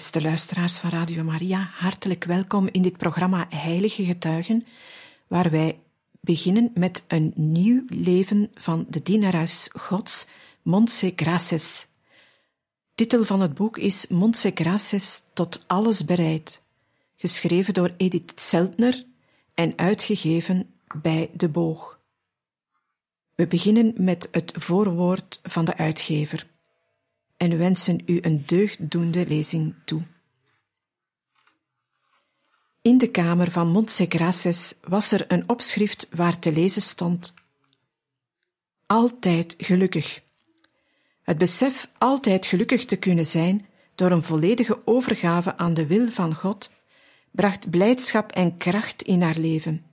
Beste luisteraars van Radio Maria, hartelijk welkom in dit programma Heilige Getuigen, waar wij beginnen met een nieuw leven van de dienares Gods, Montse Graces. Titel van het boek is Montse Graces tot alles bereid, geschreven door Edith Zeltner en uitgegeven bij De Boog. We beginnen met het voorwoord van de uitgever en wensen u een deugddoende lezing toe. In de kamer van Montse was er een opschrift waar te lezen stond: Altijd gelukkig. Het besef altijd gelukkig te kunnen zijn door een volledige overgave aan de wil van God bracht blijdschap en kracht in haar leven.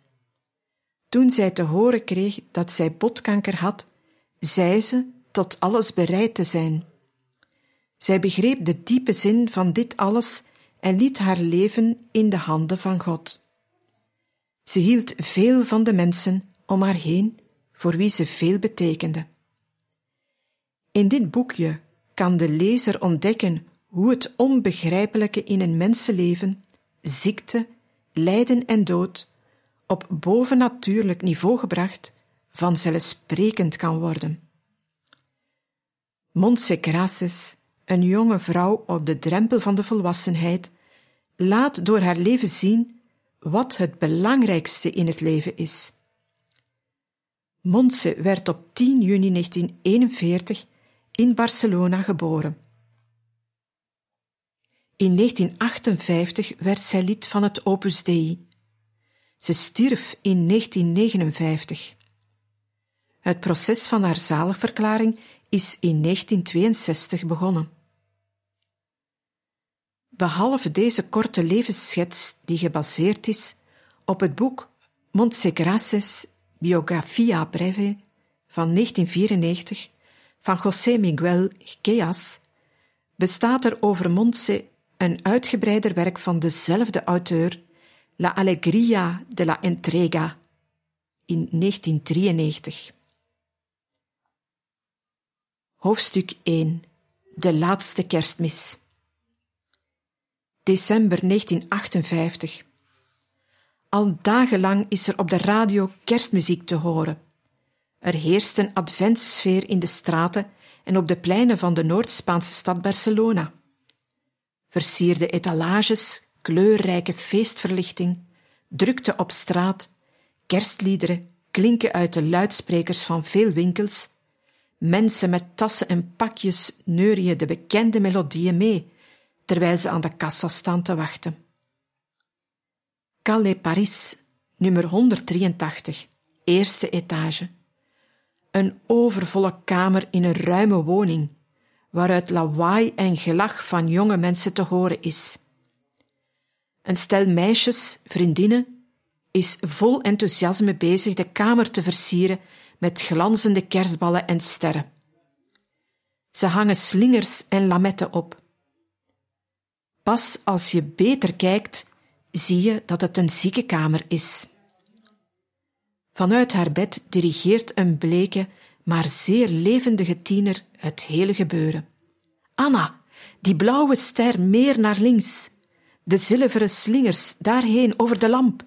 Toen zij te horen kreeg dat zij botkanker had, zei ze tot alles bereid te zijn. Zij begreep de diepe zin van dit alles en liet haar leven in de handen van God. Ze hield veel van de mensen om haar heen, voor wie ze veel betekende. In dit boekje kan de lezer ontdekken hoe het onbegrijpelijke in een mensenleven, ziekte, lijden en dood, op bovennatuurlijk niveau gebracht, vanzelfsprekend kan worden. Montse Graces een jonge vrouw op de drempel van de volwassenheid, laat door haar leven zien wat het belangrijkste in het leven is. Montse werd op 10 juni 1941 in Barcelona geboren. In 1958 werd zij lid van het Opus Dei. Ze stierf in 1959. Het proces van haar zaligverklaring is in 1962 begonnen. Behalve deze korte levensschets, die gebaseerd is op het boek Montsegraces Biografia Breve van 1994 van José Miguel Geas, bestaat er over Montse een uitgebreider werk van dezelfde auteur, La Alegría de la Entrega, in 1993. Hoofdstuk 1 De laatste kerstmis december 1958. Al dagenlang is er op de radio kerstmuziek te horen. Er heerst een adventsfeer in de straten en op de pleinen van de Noord-Spaanse stad Barcelona. Versierde etalages, kleurrijke feestverlichting, drukte op straat, kerstliederen klinken uit de luidsprekers van veel winkels. Mensen met tassen en pakjes neurien de bekende melodieën mee terwijl ze aan de kassa staan te wachten. Calais Paris, nummer 183, eerste etage. Een overvolle kamer in een ruime woning, waaruit lawaai en gelach van jonge mensen te horen is. Een stel meisjes, vriendinnen, is vol enthousiasme bezig de kamer te versieren met glanzende kerstballen en sterren. Ze hangen slingers en lametten op Pas als je beter kijkt, zie je dat het een ziekenkamer is. Vanuit haar bed dirigeert een bleke, maar zeer levendige tiener het hele gebeuren. Anna, die blauwe ster meer naar links, de zilveren slingers daarheen over de lamp,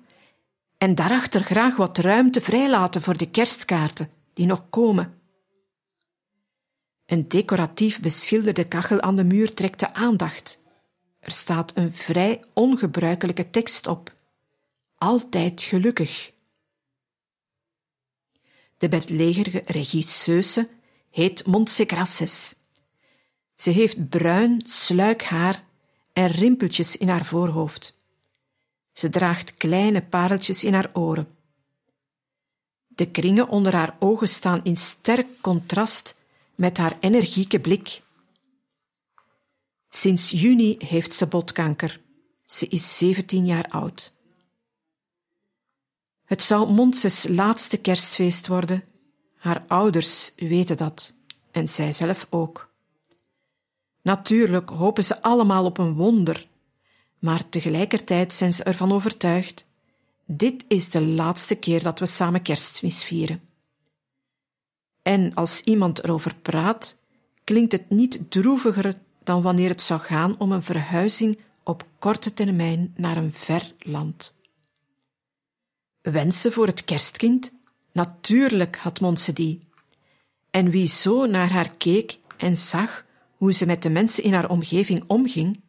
en daarachter graag wat ruimte vrijlaten voor de kerstkaarten die nog komen. Een decoratief beschilderde kachel aan de muur trekt de aandacht. Er staat een vrij ongebruikelijke tekst op. Altijd gelukkig. De bedlegerige regisseuse heet Montse Grasses. Ze heeft bruin, sluik haar en rimpeltjes in haar voorhoofd. Ze draagt kleine pareltjes in haar oren. De kringen onder haar ogen staan in sterk contrast met haar energieke blik. Sinds juni heeft ze botkanker. Ze is 17 jaar oud. Het zou Monses laatste kerstfeest worden. Haar ouders weten dat en zij zelf ook. Natuurlijk hopen ze allemaal op een wonder, maar tegelijkertijd zijn ze ervan overtuigd: dit is de laatste keer dat we samen kerstmis vieren. En als iemand erover praat, klinkt het niet droeviger dan wanneer het zou gaan om een verhuizing op korte termijn naar een ver land. Wensen voor het kerstkind? Natuurlijk had Monse die. En wie zo naar haar keek en zag hoe ze met de mensen in haar omgeving omging,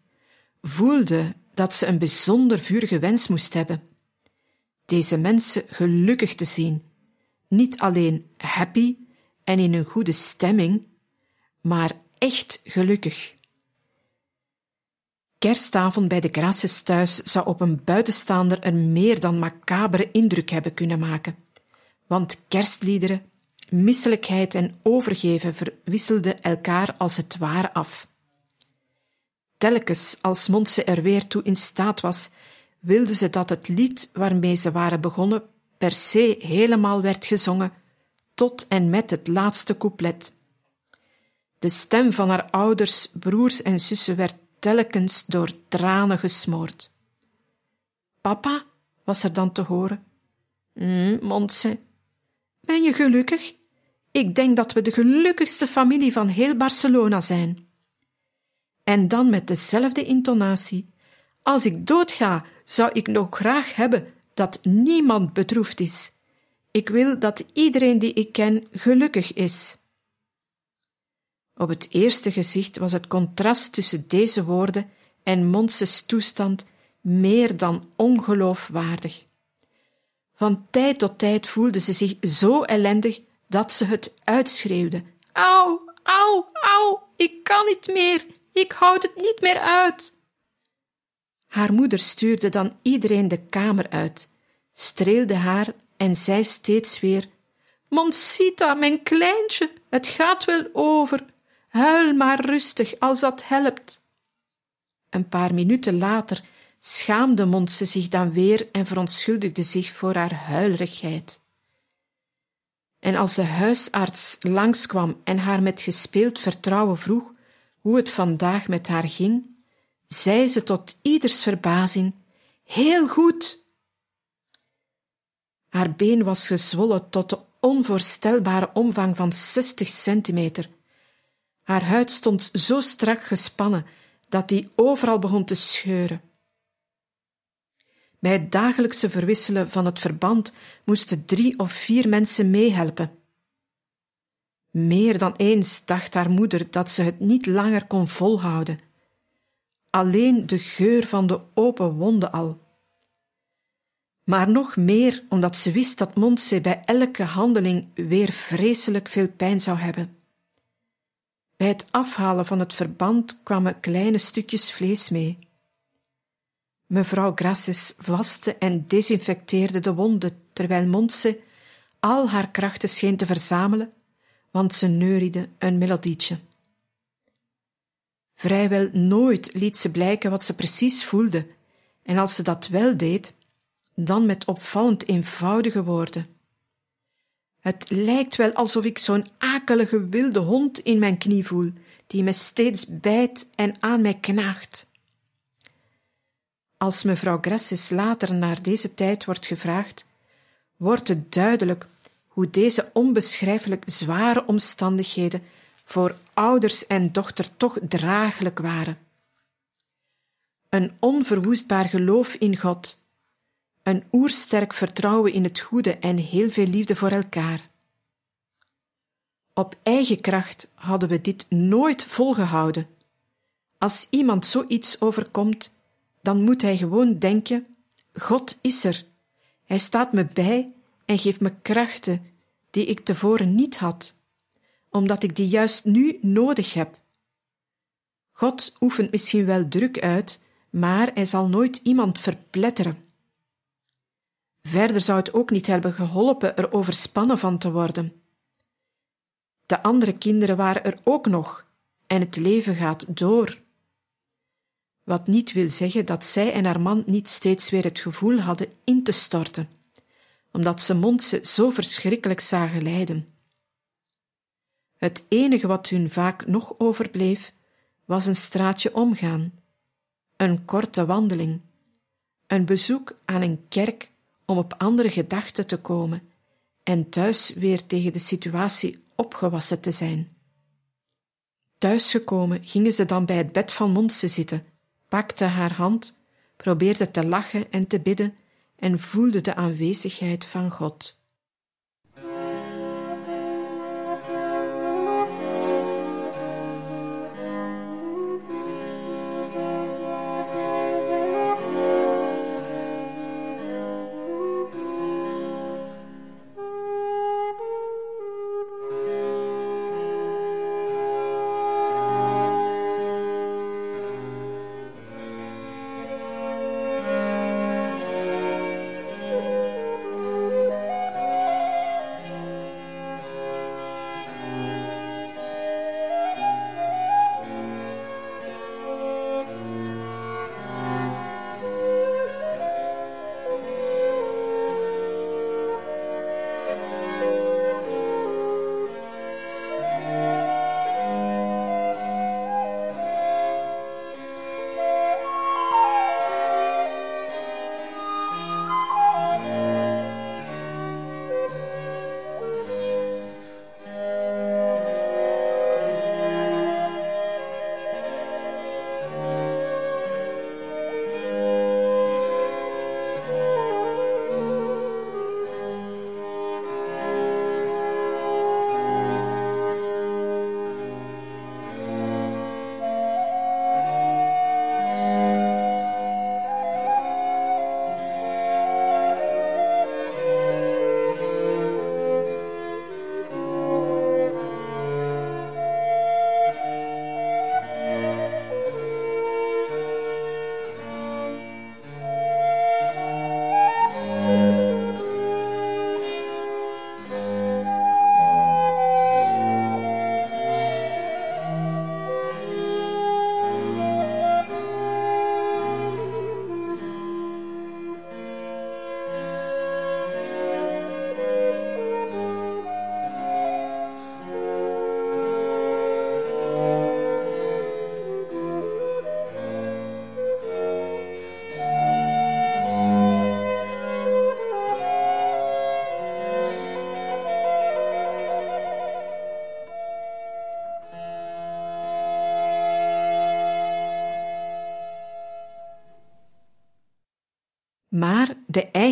voelde dat ze een bijzonder vurige wens moest hebben. Deze mensen gelukkig te zien, niet alleen happy en in een goede stemming, maar echt gelukkig. Kerstavond bij de Grasses thuis zou op een buitenstaander een meer dan macabere indruk hebben kunnen maken, want kerstliederen, misselijkheid en overgeven verwisselden elkaar als het ware af. Telkens als Montse er weer toe in staat was, wilde ze dat het lied waarmee ze waren begonnen per se helemaal werd gezongen, tot en met het laatste couplet. De stem van haar ouders, broers en zussen werd telkens door tranen gesmoord. Papa, was er dan te horen. Mm, Montse, ben je gelukkig? Ik denk dat we de gelukkigste familie van heel Barcelona zijn. En dan met dezelfde intonatie. Als ik doodga, zou ik nog graag hebben dat niemand bedroefd is. Ik wil dat iedereen die ik ken gelukkig is. Op het eerste gezicht was het contrast tussen deze woorden en Monses toestand meer dan ongeloofwaardig. Van tijd tot tijd voelde ze zich zo ellendig dat ze het uitschreeuwde. Au, au, au, ik kan niet meer, ik houd het niet meer uit. Haar moeder stuurde dan iedereen de kamer uit, streelde haar en zei steeds weer: Monsita, mijn kleintje, het gaat wel over. Huil maar rustig als dat helpt. Een paar minuten later schaamde Montse zich dan weer en verontschuldigde zich voor haar huilerigheid. En als de huisarts langskwam en haar met gespeeld vertrouwen vroeg hoe het vandaag met haar ging, zei ze tot ieders verbazing: Heel goed. Haar been was gezwollen tot de onvoorstelbare omvang van zestig centimeter haar huid stond zo strak gespannen dat die overal begon te scheuren. Bij het dagelijkse verwisselen van het verband moesten drie of vier mensen meehelpen. Meer dan eens dacht haar moeder dat ze het niet langer kon volhouden. Alleen de geur van de open wonden al. Maar nog meer omdat ze wist dat Montse bij elke handeling weer vreselijk veel pijn zou hebben. Bij het afhalen van het verband kwamen kleine stukjes vlees mee. Mevrouw Grasses waste en desinfecteerde de wonden, terwijl Montse al haar krachten scheen te verzamelen, want ze neuriede een melodietje. Vrijwel nooit liet ze blijken wat ze precies voelde, en als ze dat wel deed, dan met opvallend eenvoudige woorden. Het lijkt wel alsof ik zo'n akelige wilde hond in mijn knie voel, die me steeds bijt en aan mij knaagt. Als mevrouw Grasses later naar deze tijd wordt gevraagd, wordt het duidelijk hoe deze onbeschrijfelijk zware omstandigheden voor ouders en dochter toch draaglijk waren. Een onverwoestbaar geloof in God, een oersterk vertrouwen in het goede en heel veel liefde voor elkaar. Op eigen kracht hadden we dit nooit volgehouden. Als iemand zoiets overkomt, dan moet hij gewoon denken: God is er. Hij staat me bij en geeft me krachten die ik tevoren niet had, omdat ik die juist nu nodig heb. God oefent misschien wel druk uit, maar hij zal nooit iemand verpletteren. Verder zou het ook niet hebben geholpen er overspannen van te worden. De andere kinderen waren er ook nog en het leven gaat door. Wat niet wil zeggen dat zij en haar man niet steeds weer het gevoel hadden in te storten, omdat ze Montse zo verschrikkelijk zagen lijden. Het enige wat hun vaak nog overbleef, was een straatje omgaan, een korte wandeling, een bezoek aan een kerk om op andere gedachten te komen en thuis weer tegen de situatie opgewassen te zijn. Thuisgekomen gingen ze dan bij het bed van Montse zitten, pakte haar hand, probeerde te lachen en te bidden en voelde de aanwezigheid van God.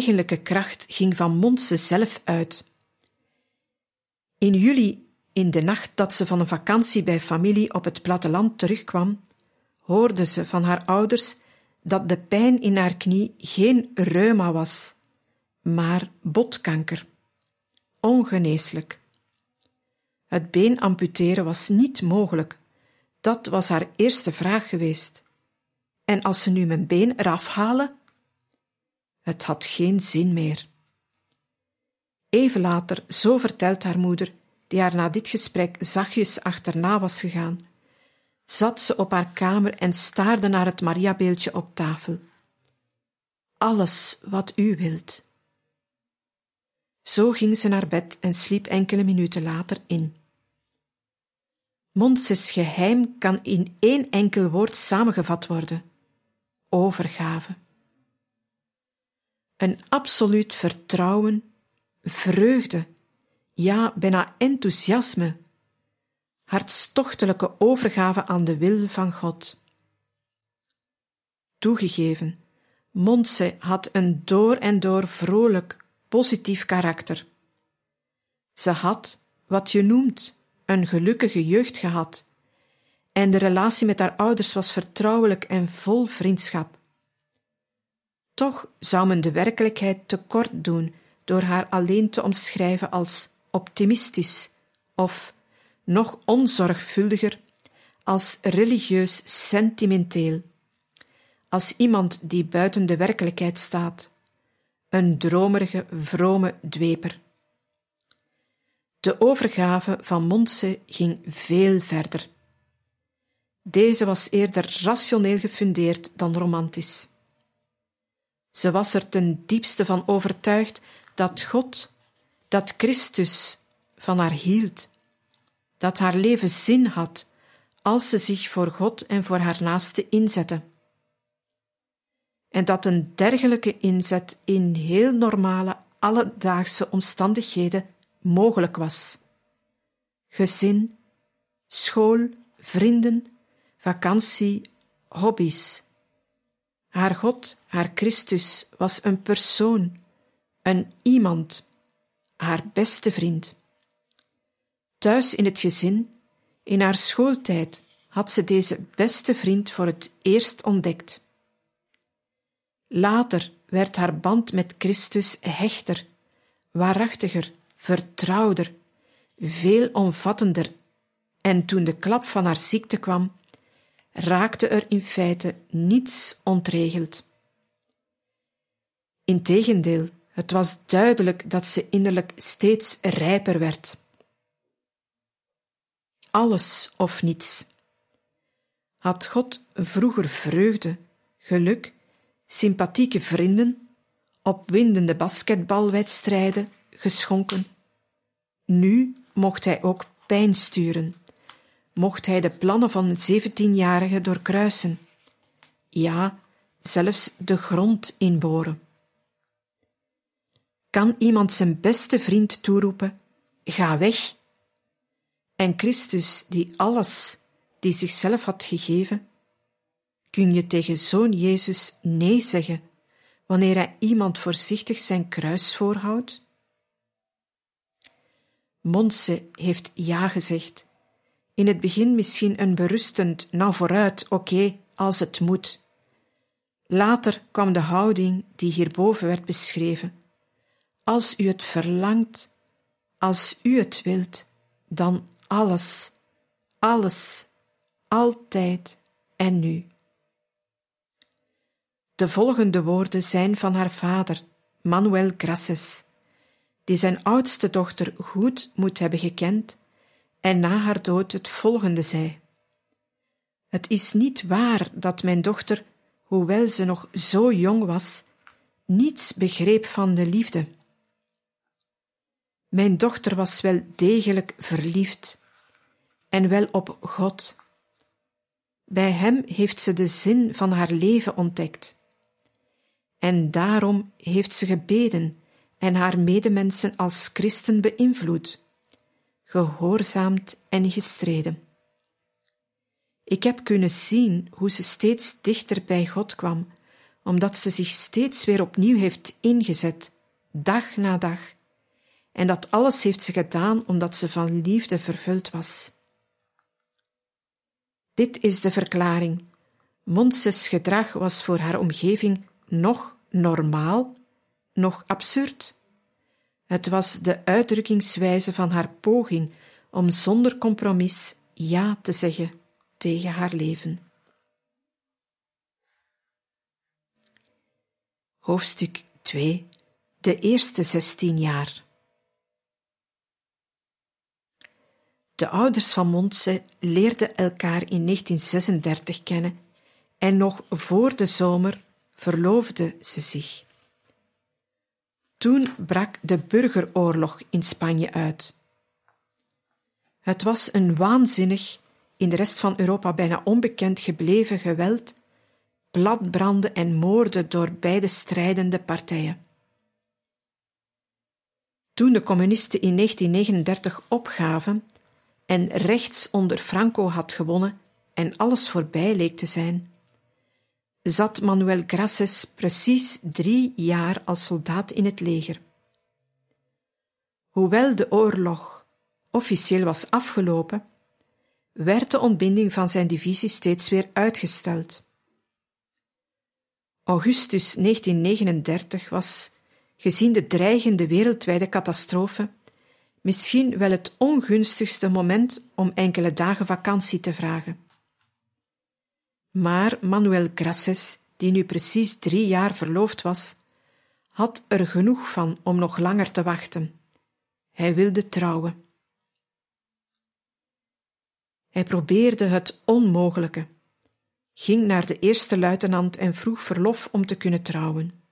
Eigenlijke kracht ging van Montse zelf uit. In juli, in de nacht dat ze van een vakantie bij familie op het platteland terugkwam, hoorde ze van haar ouders dat de pijn in haar knie geen reuma was, maar botkanker. Ongeneeslijk. Het been amputeren was niet mogelijk. Dat was haar eerste vraag geweest. En als ze nu mijn been eraf halen, het had geen zin meer. Even later, zo vertelt haar moeder, die haar na dit gesprek zachtjes achterna was gegaan, zat ze op haar kamer en staarde naar het Mariabeeldje op tafel. Alles wat u wilt. Zo ging ze naar bed en sliep enkele minuten later in. Monses geheim kan in één enkel woord samengevat worden: overgave een absoluut vertrouwen, vreugde, ja, bijna enthousiasme, hartstochtelijke overgave aan de wil van God. Toegegeven, Montse had een door en door vrolijk, positief karakter. Ze had, wat je noemt, een gelukkige jeugd gehad, en de relatie met haar ouders was vertrouwelijk en vol vriendschap. Toch zou men de werkelijkheid tekort doen door haar alleen te omschrijven als optimistisch of, nog onzorgvuldiger, als religieus sentimenteel, als iemand die buiten de werkelijkheid staat, een dromerige, vrome dweper. De overgave van Montse ging veel verder. Deze was eerder rationeel gefundeerd dan romantisch. Ze was er ten diepste van overtuigd dat God, dat Christus van haar hield, dat haar leven zin had als ze zich voor God en voor haar naaste inzette. En dat een dergelijke inzet in heel normale, alledaagse omstandigheden mogelijk was. Gezin, school, vrienden, vakantie, hobby's. Haar God, haar Christus, was een persoon, een iemand, haar beste vriend. Thuis in het gezin, in haar schooltijd, had ze deze beste vriend voor het eerst ontdekt. Later werd haar band met Christus hechter, waarachtiger, vertrouwder, veelomvattender, en toen de klap van haar ziekte kwam, raakte er in feite niets ontregeld. Integendeel, het was duidelijk dat ze innerlijk steeds rijper werd. Alles of niets. Had God vroeger vreugde, geluk, sympathieke vrienden, opwindende basketbalwedstrijden geschonken? Nu mocht hij ook pijn sturen, mocht hij de plannen van een zeventienjarige doorkruisen, ja, zelfs de grond inboren. Kan iemand zijn beste vriend toeroepen: Ga weg? En Christus, die alles, die zichzelf had gegeven, kun je tegen zoon Jezus nee zeggen wanneer hij iemand voorzichtig zijn kruis voorhoudt? Monse heeft ja gezegd. In het begin misschien een berustend, nou vooruit, oké, als het moet. Later kwam de houding die hierboven werd beschreven. Als u het verlangt, als u het wilt, dan alles, alles, altijd en nu. De volgende woorden zijn van haar vader, Manuel Grasses, die zijn oudste dochter goed moet hebben gekend en na haar dood het volgende zei. Het is niet waar dat mijn dochter, hoewel ze nog zo jong was, niets begreep van de liefde. Mijn dochter was wel degelijk verliefd en wel op God. Bij Hem heeft ze de zin van haar leven ontdekt. En daarom heeft ze gebeden en haar medemensen als christen beïnvloed, gehoorzaamd en gestreden. Ik heb kunnen zien hoe ze steeds dichter bij God kwam, omdat ze zich steeds weer opnieuw heeft ingezet, dag na dag, en dat alles heeft ze gedaan omdat ze van liefde vervuld was. Dit is de verklaring. Monses gedrag was voor haar omgeving nog normaal, nog absurd. Het was de uitdrukkingswijze van haar poging om zonder compromis ja te zeggen tegen haar leven. Hoofdstuk 2 De eerste zestien jaar De ouders van Montse leerden elkaar in 1936 kennen en nog voor de zomer verloofden ze zich. Toen brak de burgeroorlog in Spanje uit. Het was een waanzinnig, in de rest van Europa bijna onbekend gebleven geweld, bladbranden en moorden door beide strijdende partijen. Toen de communisten in 1939 opgaven en rechts onder Franco had gewonnen en alles voorbij leek te zijn, zat Manuel Graces precies drie jaar als soldaat in het leger. Hoewel de oorlog officieel was afgelopen, werd de ontbinding van zijn divisie steeds weer uitgesteld. Augustus 1939 was, gezien de dreigende wereldwijde catastrofe, misschien wel het ongunstigste moment om enkele dagen vakantie te vragen. Maar Manuel Graces, die nu precies drie jaar verloofd was, had er genoeg van om nog langer te wachten. Hij wilde trouwen. Hij probeerde het onmogelijke, ging naar de eerste luitenant en vroeg verlof om te kunnen trouwen.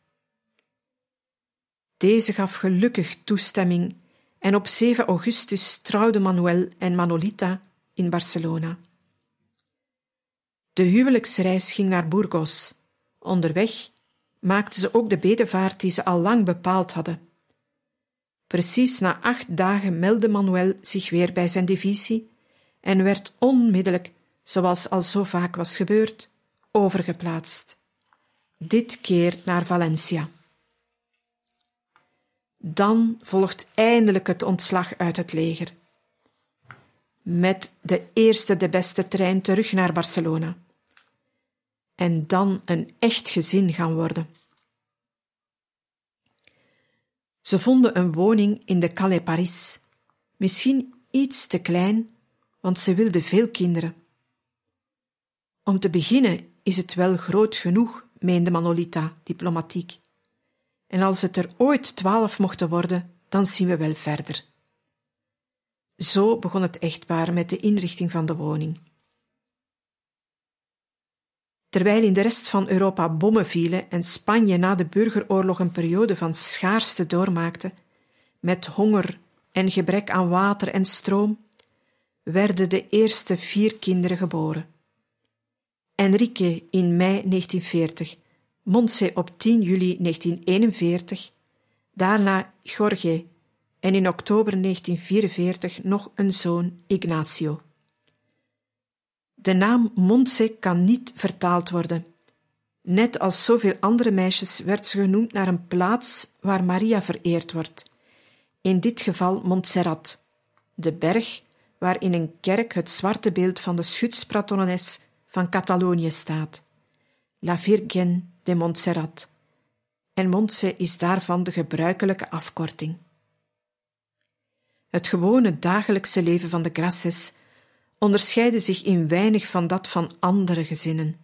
Deze gaf gelukkig toestemming en op 7 augustus trouwden Manuel en Manolita in Barcelona. De huwelijksreis ging naar Burgos. Onderweg maakten ze ook de bedevaart die ze al lang bepaald hadden. Precies na acht dagen meldde Manuel zich weer bij zijn divisie en werd onmiddellijk, zoals al zo vaak was gebeurd, overgeplaatst. Dit keer naar Valencia. Dan volgt eindelijk het ontslag uit het leger. Met de eerste de beste trein terug naar Barcelona. En dan een echt gezin gaan worden. Ze vonden een woning in de Calais Paris, misschien iets te klein, want ze wilden veel kinderen. Om te beginnen is het wel groot genoeg, meende Manolita diplomatiek. En als het er ooit twaalf mochten worden, dan zien we wel verder. Zo begon het echtpaar met de inrichting van de woning. Terwijl in de rest van Europa bommen vielen en Spanje na de burgeroorlog een periode van schaarste doormaakte, met honger en gebrek aan water en stroom, werden de eerste vier kinderen geboren. Enrique in mei 1940, Montse op 10 juli 1941, daarna Jorge en in oktober 1944 nog een zoon Ignacio. De naam Montse kan niet vertaald worden. Net als zoveel andere meisjes werd ze genoemd naar een plaats waar Maria vereerd wordt. In dit geval Montserrat, de berg waar in een kerk het zwarte beeld van de schutspatrones van Catalonië staat, La Virgen de Montserrat. En Montse is daarvan de gebruikelijke afkorting. Het gewone dagelijkse leven van de Grasses onderscheidde zich in weinig van dat van andere gezinnen.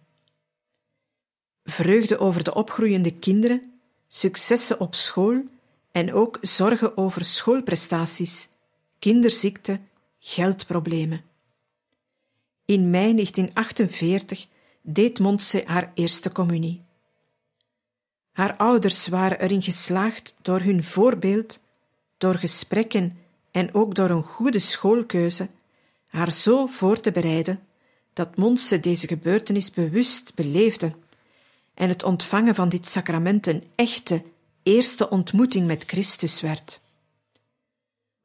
Vreugde over de opgroeiende kinderen, successen op school en ook zorgen over schoolprestaties, kinderziekte, geldproblemen. In mei 1948 deed Montse haar eerste communie. Haar ouders waren erin geslaagd door hun voorbeeld, door gesprekken en ook door een goede schoolkeuze haar zo voor te bereiden dat Monse deze gebeurtenis bewust beleefde en het ontvangen van dit sacrament een echte eerste ontmoeting met Christus werd.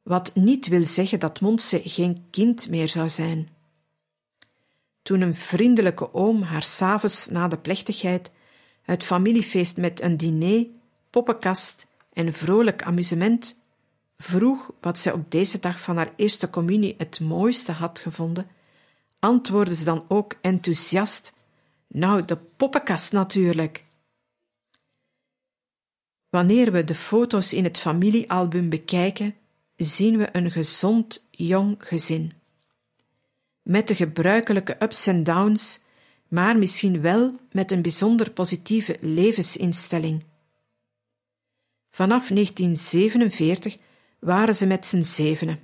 Wat niet wil zeggen dat Monse geen kind meer zou zijn. Toen een vriendelijke oom haar s'avonds na de plechtigheid het familiefeest met een diner, poppenkast en vrolijk amusement vroeg wat zij op deze dag van haar eerste communie het mooiste had gevonden, antwoordde ze dan ook enthousiast: Nou, de poppenkast natuurlijk. Wanneer we de foto's in het familiealbum bekijken, zien we een gezond jong gezin. Met de gebruikelijke ups en downs, maar misschien wel met een bijzonder positieve levensinstelling. Vanaf 1947 waren ze met z'n zevenen.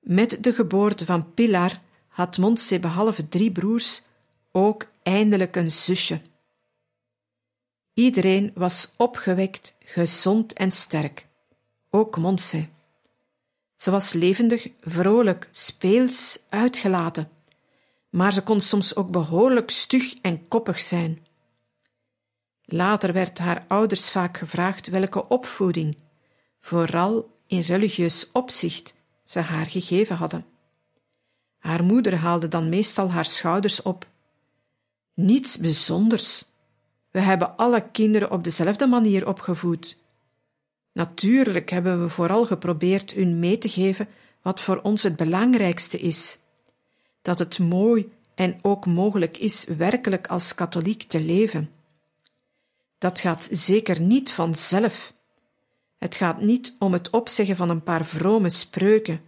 Met de geboorte van Pilar had Montse behalve drie broers ook eindelijk een zusje. Iedereen was opgewekt, gezond en sterk, ook Montse. Ze was levendig, vrolijk, speels, uitgelaten, maar ze kon soms ook behoorlijk stug en koppig zijn. Later werd haar ouders vaak gevraagd welke opvoeding vooral in religieus opzicht, ze haar gegeven hadden. Haar moeder haalde dan meestal haar schouders op. Niets bijzonders. We hebben alle kinderen op dezelfde manier opgevoed. Natuurlijk hebben we vooral geprobeerd hun mee te geven wat voor ons het belangrijkste is: dat het mooi en ook mogelijk is werkelijk als katholiek te leven. Dat gaat zeker niet vanzelf. Het gaat niet om het opzeggen van een paar vrome spreuken.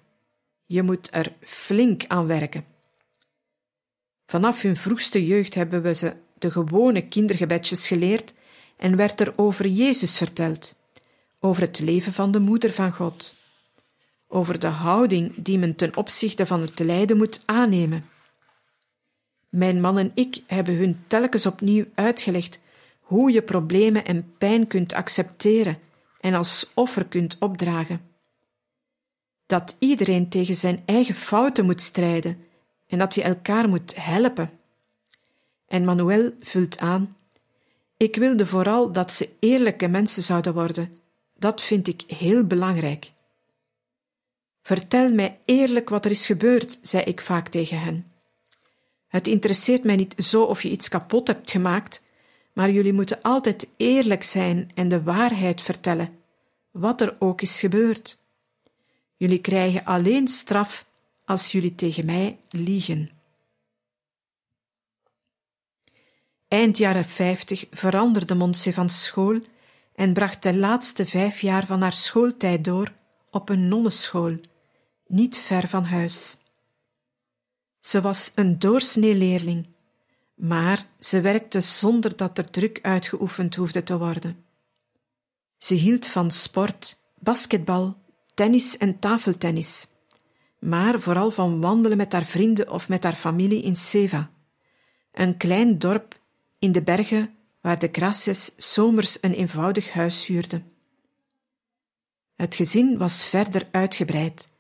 Je moet er flink aan werken. Vanaf hun vroegste jeugd hebben we ze de gewone kindergebedjes geleerd en werd er over Jezus verteld, over het leven van de moeder van God, over de houding die men ten opzichte van het lijden moet aannemen. Mijn man en ik hebben hun telkens opnieuw uitgelegd hoe je problemen en pijn kunt accepteren en als offer kunt opdragen. Dat iedereen tegen zijn eigen fouten moet strijden en dat je elkaar moet helpen. En Manuel vult aan: Ik wilde vooral dat ze eerlijke mensen zouden worden. Dat vind ik heel belangrijk. Vertel mij eerlijk wat er is gebeurd, zei ik vaak tegen hen. Het interesseert mij niet zo of je iets kapot hebt gemaakt, maar jullie moeten altijd eerlijk zijn en de waarheid vertellen, wat er ook is gebeurd. Jullie krijgen alleen straf als jullie tegen mij liegen. Eind jaren vijftig veranderde Montse van school en bracht de laatste vijf jaar van haar schooltijd door op een nonnenschool, niet ver van huis. Ze was een doorsnee leerling, maar ze werkte zonder dat er druk uitgeoefend hoefde te worden. Ze hield van sport, basketbal, tennis en tafeltennis, maar vooral van wandelen met haar vrienden of met haar familie in Seva, een klein dorp in de bergen waar de Gracias zomers een eenvoudig huis huurden. Het gezin was verder uitgebreid.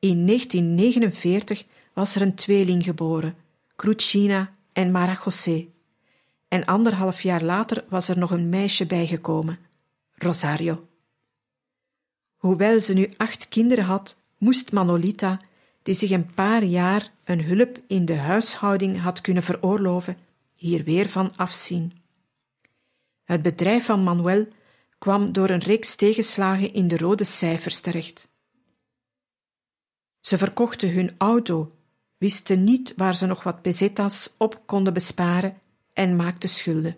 In 1949 was er een tweeling geboren, Crucina en Mara José. En anderhalf jaar later was er nog een meisje bijgekomen, Rosario. Hoewel ze nu acht kinderen had, moest Manolita, die zich een paar jaar een hulp in de huishouding had kunnen veroorloven, hier weer van afzien. Het bedrijf van Manuel kwam door een reeks tegenslagen in de rode cijfers terecht. Ze verkochten hun auto, wisten niet waar ze nog wat bezetas op konden besparen en maakten schulden.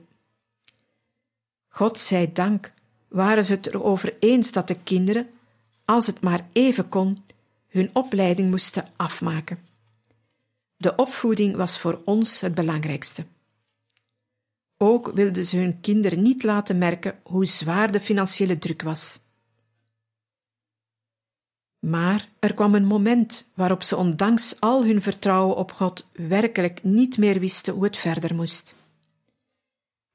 God zij dank waren ze het erover eens dat de kinderen, als het maar even kon, hun opleiding moesten afmaken. De opvoeding was voor ons het belangrijkste. Ook wilden ze hun kinderen niet laten merken hoe zwaar de financiële druk was. Maar er kwam een moment waarop ze ondanks al hun vertrouwen op God werkelijk niet meer wisten hoe het verder moest.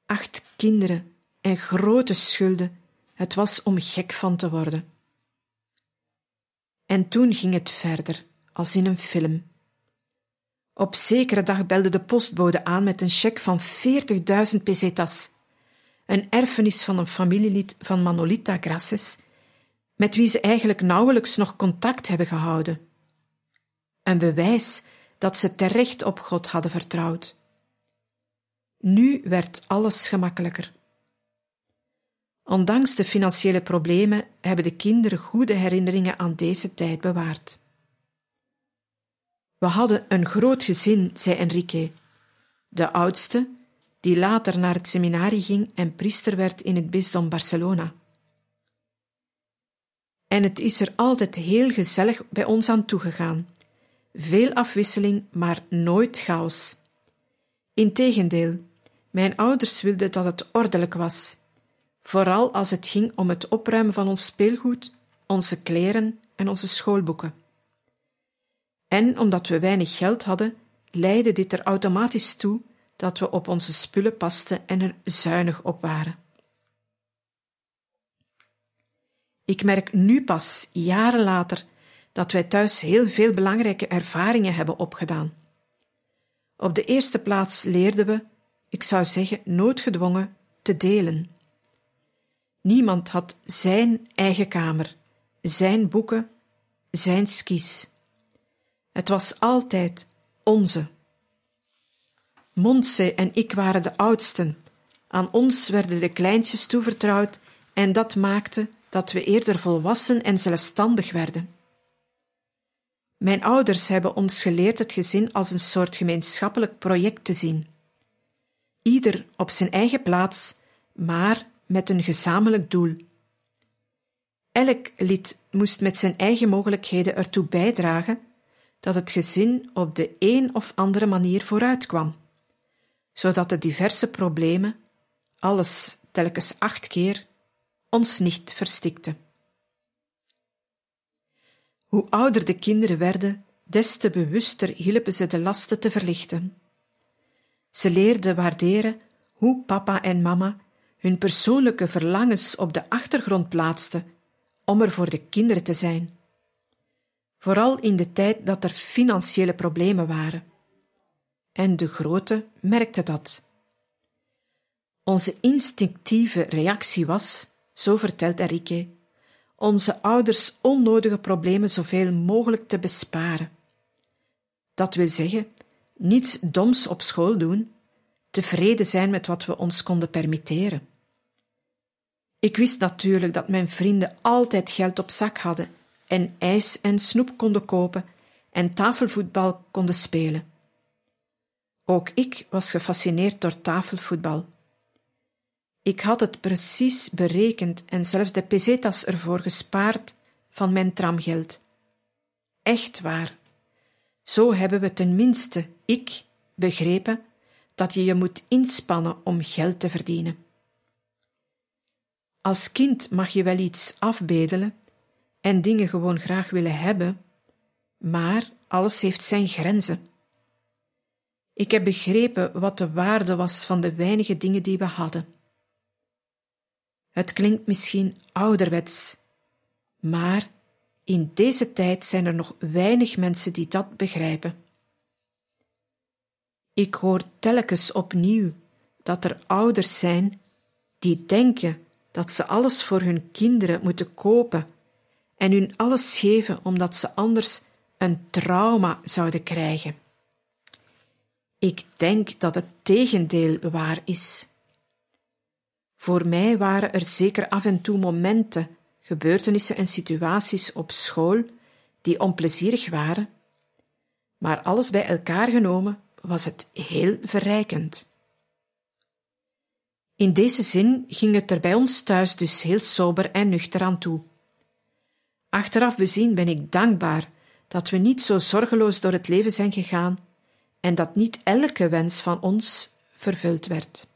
Acht kinderen en grote schulden, het was om gek van te worden. En toen ging het verder, als in een film. Op zekere dag belde de postbode aan met een cheque van 40.000 pesetas, een erfenis van een familielid van Manolita Graces, met wie ze eigenlijk nauwelijks nog contact hebben gehouden. Een bewijs dat ze terecht op God hadden vertrouwd. Nu werd alles gemakkelijker. Ondanks de financiële problemen hebben de kinderen goede herinneringen aan deze tijd bewaard. We hadden een groot gezin, zei Enrique. De oudste, die later naar het seminarie ging en priester werd in het bisdom Barcelona. En het is er altijd heel gezellig bij ons aan toegegaan. Veel afwisseling, maar nooit chaos. Integendeel, mijn ouders wilden dat het ordelijk was, vooral als het ging om het opruimen van ons speelgoed, onze kleren en onze schoolboeken. En omdat we weinig geld hadden, leidde dit er automatisch toe dat we op onze spullen pasten en er zuinig op waren. Ik merk nu pas, jaren later, dat wij thuis heel veel belangrijke ervaringen hebben opgedaan. Op de eerste plaats leerden we, ik zou zeggen noodgedwongen, te delen. Niemand had zijn eigen kamer, zijn boeken, zijn skis. Het was altijd onze. Montse en ik waren de oudsten. Aan ons werden de kleintjes toevertrouwd en dat maakte dat we eerder volwassen en zelfstandig werden. Mijn ouders hebben ons geleerd het gezin als een soort gemeenschappelijk project te zien. Ieder op zijn eigen plaats, maar met een gezamenlijk doel. Elk lid moest met zijn eigen mogelijkheden ertoe bijdragen dat het gezin op de een of andere manier vooruitkwam, zodat de diverse problemen, alles telkens acht keer, ons niet verstikte. Hoe ouder de kinderen werden, des te bewuster hielpen ze de lasten te verlichten. Ze leerden waarderen hoe papa en mama hun persoonlijke verlangens op de achtergrond plaatsten om er voor de kinderen te zijn. Vooral in de tijd dat er financiële problemen waren. En de grote merkte dat. Onze instinctieve reactie was, zo vertelt Enrique, onze ouders onnodige problemen zoveel mogelijk te besparen. Dat wil zeggen, niets doms op school doen, tevreden zijn met wat we ons konden permitteren. Ik wist natuurlijk dat mijn vrienden altijd geld op zak hadden en ijs en snoep konden kopen en tafelvoetbal konden spelen. Ook ik was gefascineerd door tafelvoetbal. Ik had het precies berekend en zelfs de pesetas ervoor gespaard van mijn tramgeld. Echt waar. Zo hebben we tenminste, ik, begrepen dat je je moet inspannen om geld te verdienen. Als kind mag je wel iets afbedelen en dingen gewoon graag willen hebben, maar alles heeft zijn grenzen. Ik heb begrepen wat de waarde was van de weinige dingen die we hadden. Het klinkt misschien ouderwets, maar in deze tijd zijn er nog weinig mensen die dat begrijpen. Ik hoor telkens opnieuw dat er ouders zijn die denken dat ze alles voor hun kinderen moeten kopen en hun alles geven omdat ze anders een trauma zouden krijgen. Ik denk dat het tegendeel waar is. Voor mij waren er zeker af en toe momenten, gebeurtenissen en situaties op school die onplezierig waren, maar alles bij elkaar genomen was het heel verrijkend. In deze zin ging het er bij ons thuis dus heel sober en nuchter aan toe. Achteraf bezien ben ik dankbaar dat we niet zo zorgeloos door het leven zijn gegaan en dat niet elke wens van ons vervuld werd.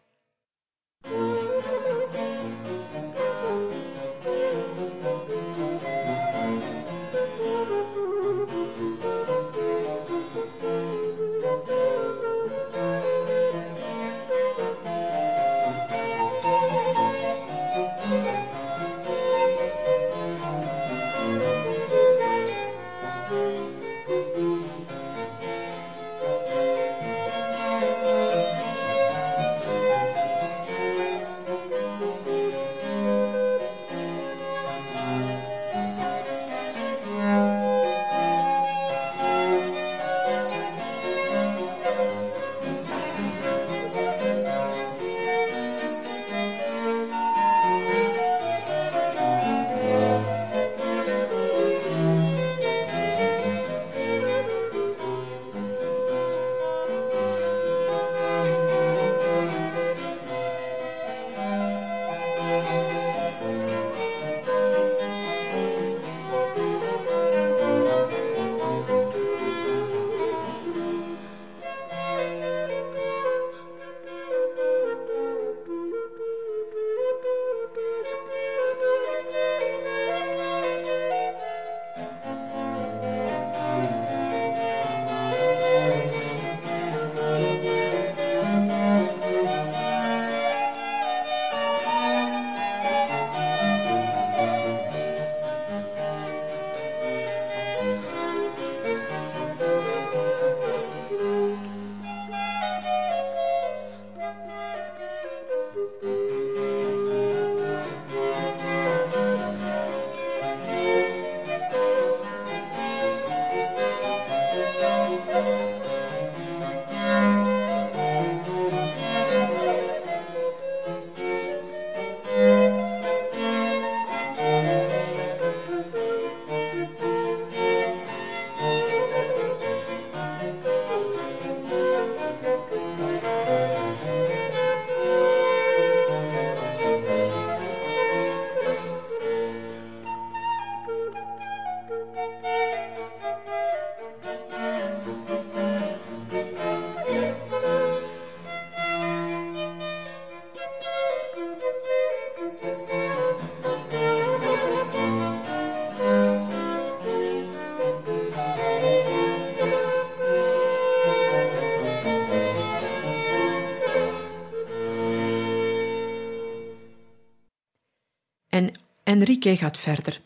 Enrique gaat verder.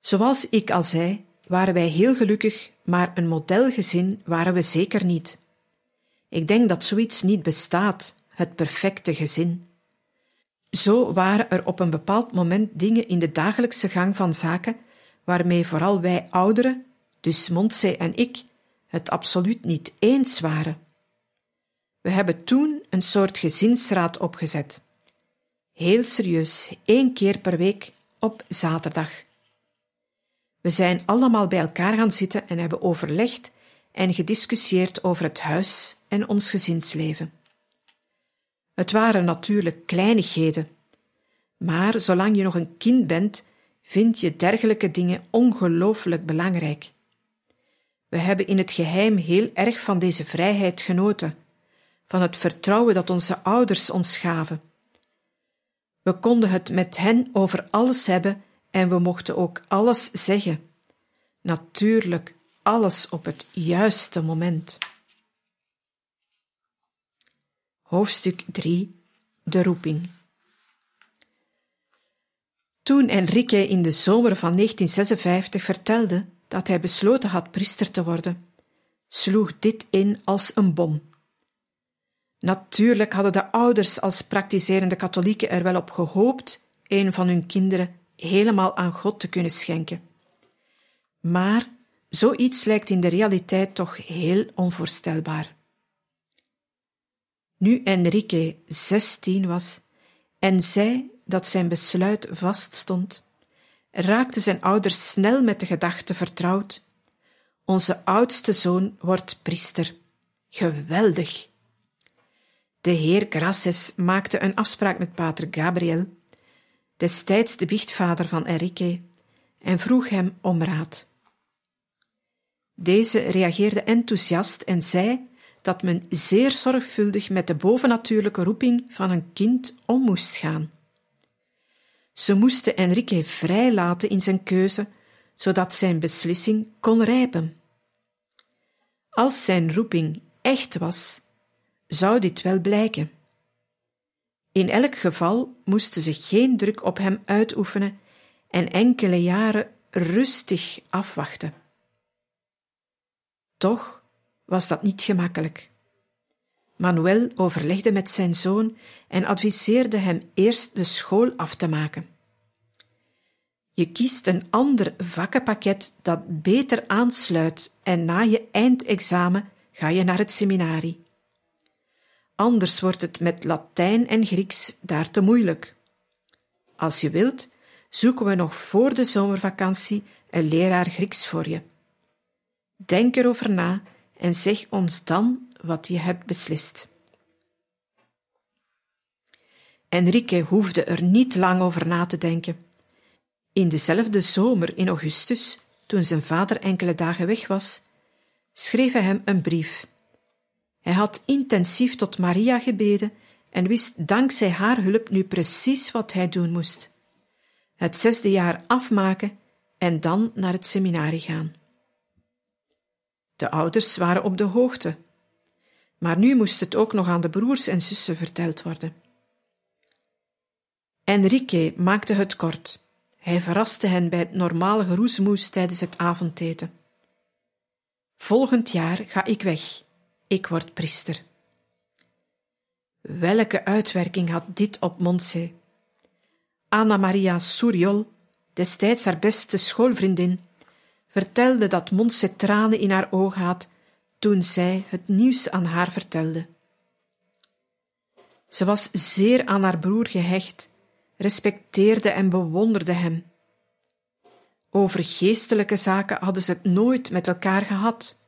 Zoals ik al zei, waren wij heel gelukkig, maar een modelgezin waren we zeker niet. Ik denk dat zoiets niet bestaat, het perfecte gezin. Zo waren er op een bepaald moment dingen in de dagelijkse gang van zaken waarmee vooral wij ouderen, dus Montse en ik, het absoluut niet eens waren. We hebben toen een soort gezinsraad opgezet. Heel serieus, één keer per week op zaterdag. We zijn allemaal bij elkaar gaan zitten en hebben overlegd en gediscussieerd over het huis en ons gezinsleven. Het waren natuurlijk kleinigheden, maar zolang je nog een kind bent, vind je dergelijke dingen ongelooflijk belangrijk. We hebben in het geheim heel erg van deze vrijheid genoten, van het vertrouwen dat onze ouders ons gaven. We konden het met hen over alles hebben en we mochten ook alles zeggen. Natuurlijk, alles op het juiste moment. Hoofdstuk 3 De roeping. Toen Enrique in de zomer van 1956 vertelde dat hij besloten had priester te worden, sloeg dit in als een bom. Natuurlijk hadden de ouders als praktiserende katholieken er wel op gehoopt een van hun kinderen helemaal aan God te kunnen schenken. Maar zoiets lijkt in de realiteit toch heel onvoorstelbaar. Nu Enrique zestien was en zei dat zijn besluit vaststond, raakten zijn ouders snel met de gedachte vertrouwd: onze oudste zoon wordt priester. Geweldig! De heer Grasses maakte een afspraak met pater Gabriel, destijds de biechtvader van Enrique, en vroeg hem om raad. Deze reageerde enthousiast en zei dat men zeer zorgvuldig met de bovennatuurlijke roeping van een kind om moest gaan. Ze moesten Enrique vrij laten in zijn keuze, zodat zijn beslissing kon rijpen. Als zijn roeping echt was, zou dit wel blijken. In elk geval moesten ze geen druk op hem uitoefenen en enkele jaren rustig afwachten. Toch was dat niet gemakkelijk. Manuel overlegde met zijn zoon en adviseerde hem eerst de school af te maken. Je kiest een ander vakkenpakket dat beter aansluit en na je eindexamen ga je naar het seminarie. Anders wordt het met Latijn en Grieks daar te moeilijk. Als je wilt, zoeken we nog voor de zomervakantie een leraar Grieks voor je. Denk erover na en zeg ons dan wat je hebt beslist. Enrique hoefde er niet lang over na te denken. In dezelfde zomer in augustus, toen zijn vader enkele dagen weg was, schreef hij hem een brief. Hij had intensief tot Maria gebeden en wist dankzij haar hulp nu precies wat hij doen moest. Het zesde jaar afmaken en dan naar het seminarie gaan. De ouders waren op de hoogte, maar nu moest het ook nog aan de broers en zussen verteld worden. Enrique maakte het kort. Hij verraste hen bij het normale geroesmoes tijdens het avondeten. Volgend jaar ga ik weg. Ik word priester. Welke uitwerking had dit op Montse? Anna Maria Suriol, destijds haar beste schoolvriendin, vertelde dat Montse tranen in haar ogen had toen zij het nieuws aan haar vertelde. Ze was zeer aan haar broer gehecht, respecteerde en bewonderde hem. Over geestelijke zaken hadden ze het nooit met elkaar gehad.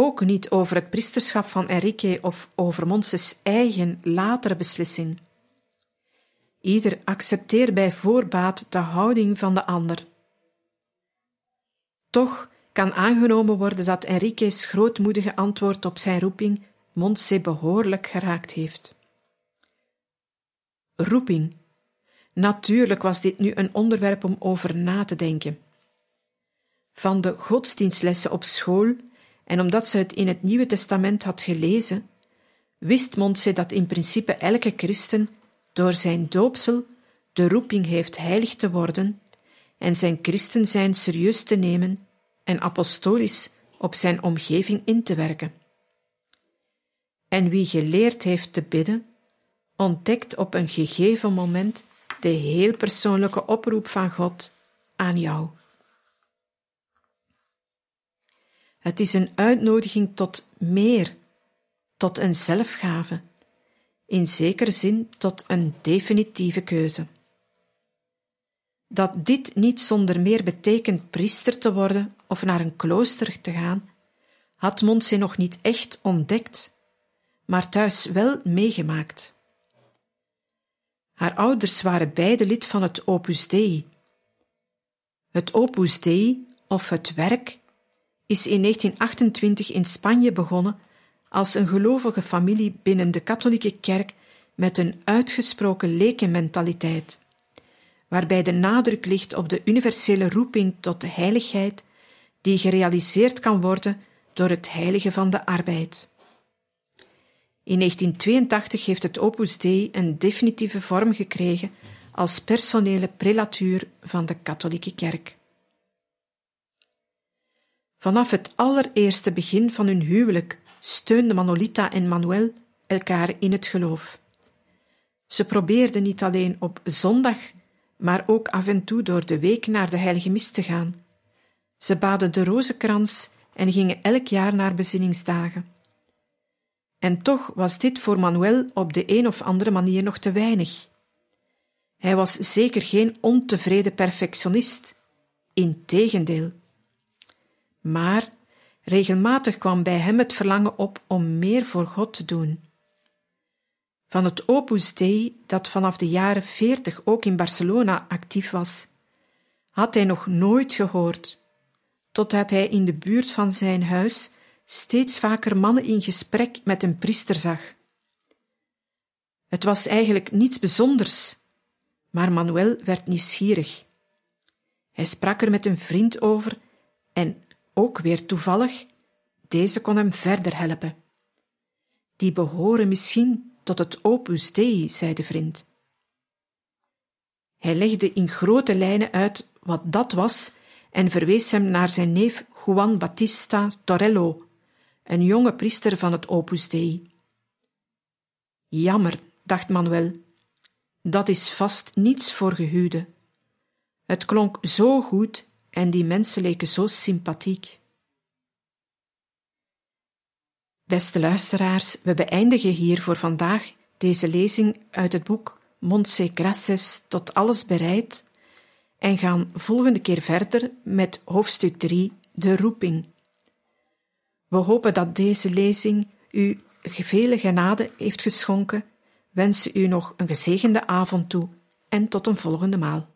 Ook niet over het priesterschap van Enrique of over Monses eigen latere beslissing. Ieder accepteert bij voorbaat de houding van de ander. Toch kan aangenomen worden dat Enrique's grootmoedige antwoord op zijn roeping Montse behoorlijk geraakt heeft. Roeping. Natuurlijk was dit nu een onderwerp om over na te denken. Van de godsdienstlessen op school en omdat ze het in het Nieuwe Testament had gelezen, wist Montse dat in principe elke christen door zijn doopsel, de roeping heeft heilig te worden en zijn christen zijn serieus te nemen en apostolisch op zijn omgeving in te werken. En wie geleerd heeft te bidden, ontdekt op een gegeven moment de heel persoonlijke oproep van God aan jou. Het is een uitnodiging tot meer, tot een zelfgave, in zekere zin tot een definitieve keuze. Dat dit niet zonder meer betekent priester te worden of naar een klooster te gaan, had Montse nog niet echt ontdekt, maar thuis wel meegemaakt. Haar ouders waren beide lid van het Opus Dei. Het Opus Dei, of het werk, is in 1928 in Spanje begonnen als een gelovige familie binnen de katholieke kerk met een uitgesproken lekenmentaliteit, waarbij de nadruk ligt op de universele roeping tot de heiligheid die gerealiseerd kan worden door het heilige van de arbeid. In 1982 heeft het Opus Dei een definitieve vorm gekregen als personele prelatuur van de katholieke kerk. Vanaf het allereerste begin van hun huwelijk steunden Manolita en Manuel elkaar in het geloof. Ze probeerden niet alleen op zondag, maar ook af en toe door de week naar de heilige mis te gaan. Ze baden de rozenkrans en gingen elk jaar naar bezinningsdagen. En toch was dit voor Manuel op de een of andere manier nog te weinig. Hij was zeker geen ontevreden perfectionist, integendeel. Maar regelmatig kwam bij hem het verlangen op om meer voor God te doen. Van het Opus Dei, dat vanaf de jaren veertig ook in Barcelona actief was, had hij nog nooit gehoord, totdat hij in de buurt van zijn huis steeds vaker mannen in gesprek met een priester zag. Het was eigenlijk niets bijzonders, maar Manuel werd nieuwsgierig. Hij sprak er met een vriend over en ook weer toevallig, deze kon hem verder helpen. Die behoren misschien tot het opus dei, zei de vriend. Hij legde in grote lijnen uit wat dat was en verwees hem naar zijn neef Juan Battista Torello, een jonge priester van het Opus Dei. Jammer, dacht Manuel, dat is vast niets voor gehuwde. Het klonk zo goed en die mensen leken zo sympathiek. Beste luisteraars, we beëindigen hier voor vandaag deze lezing uit het boek Montse Graces tot alles bereid en gaan volgende keer verder met hoofdstuk 3, de roeping. We hopen dat deze lezing u vele genade heeft geschonken, wensen u nog een gezegende avond toe en tot een volgende maal.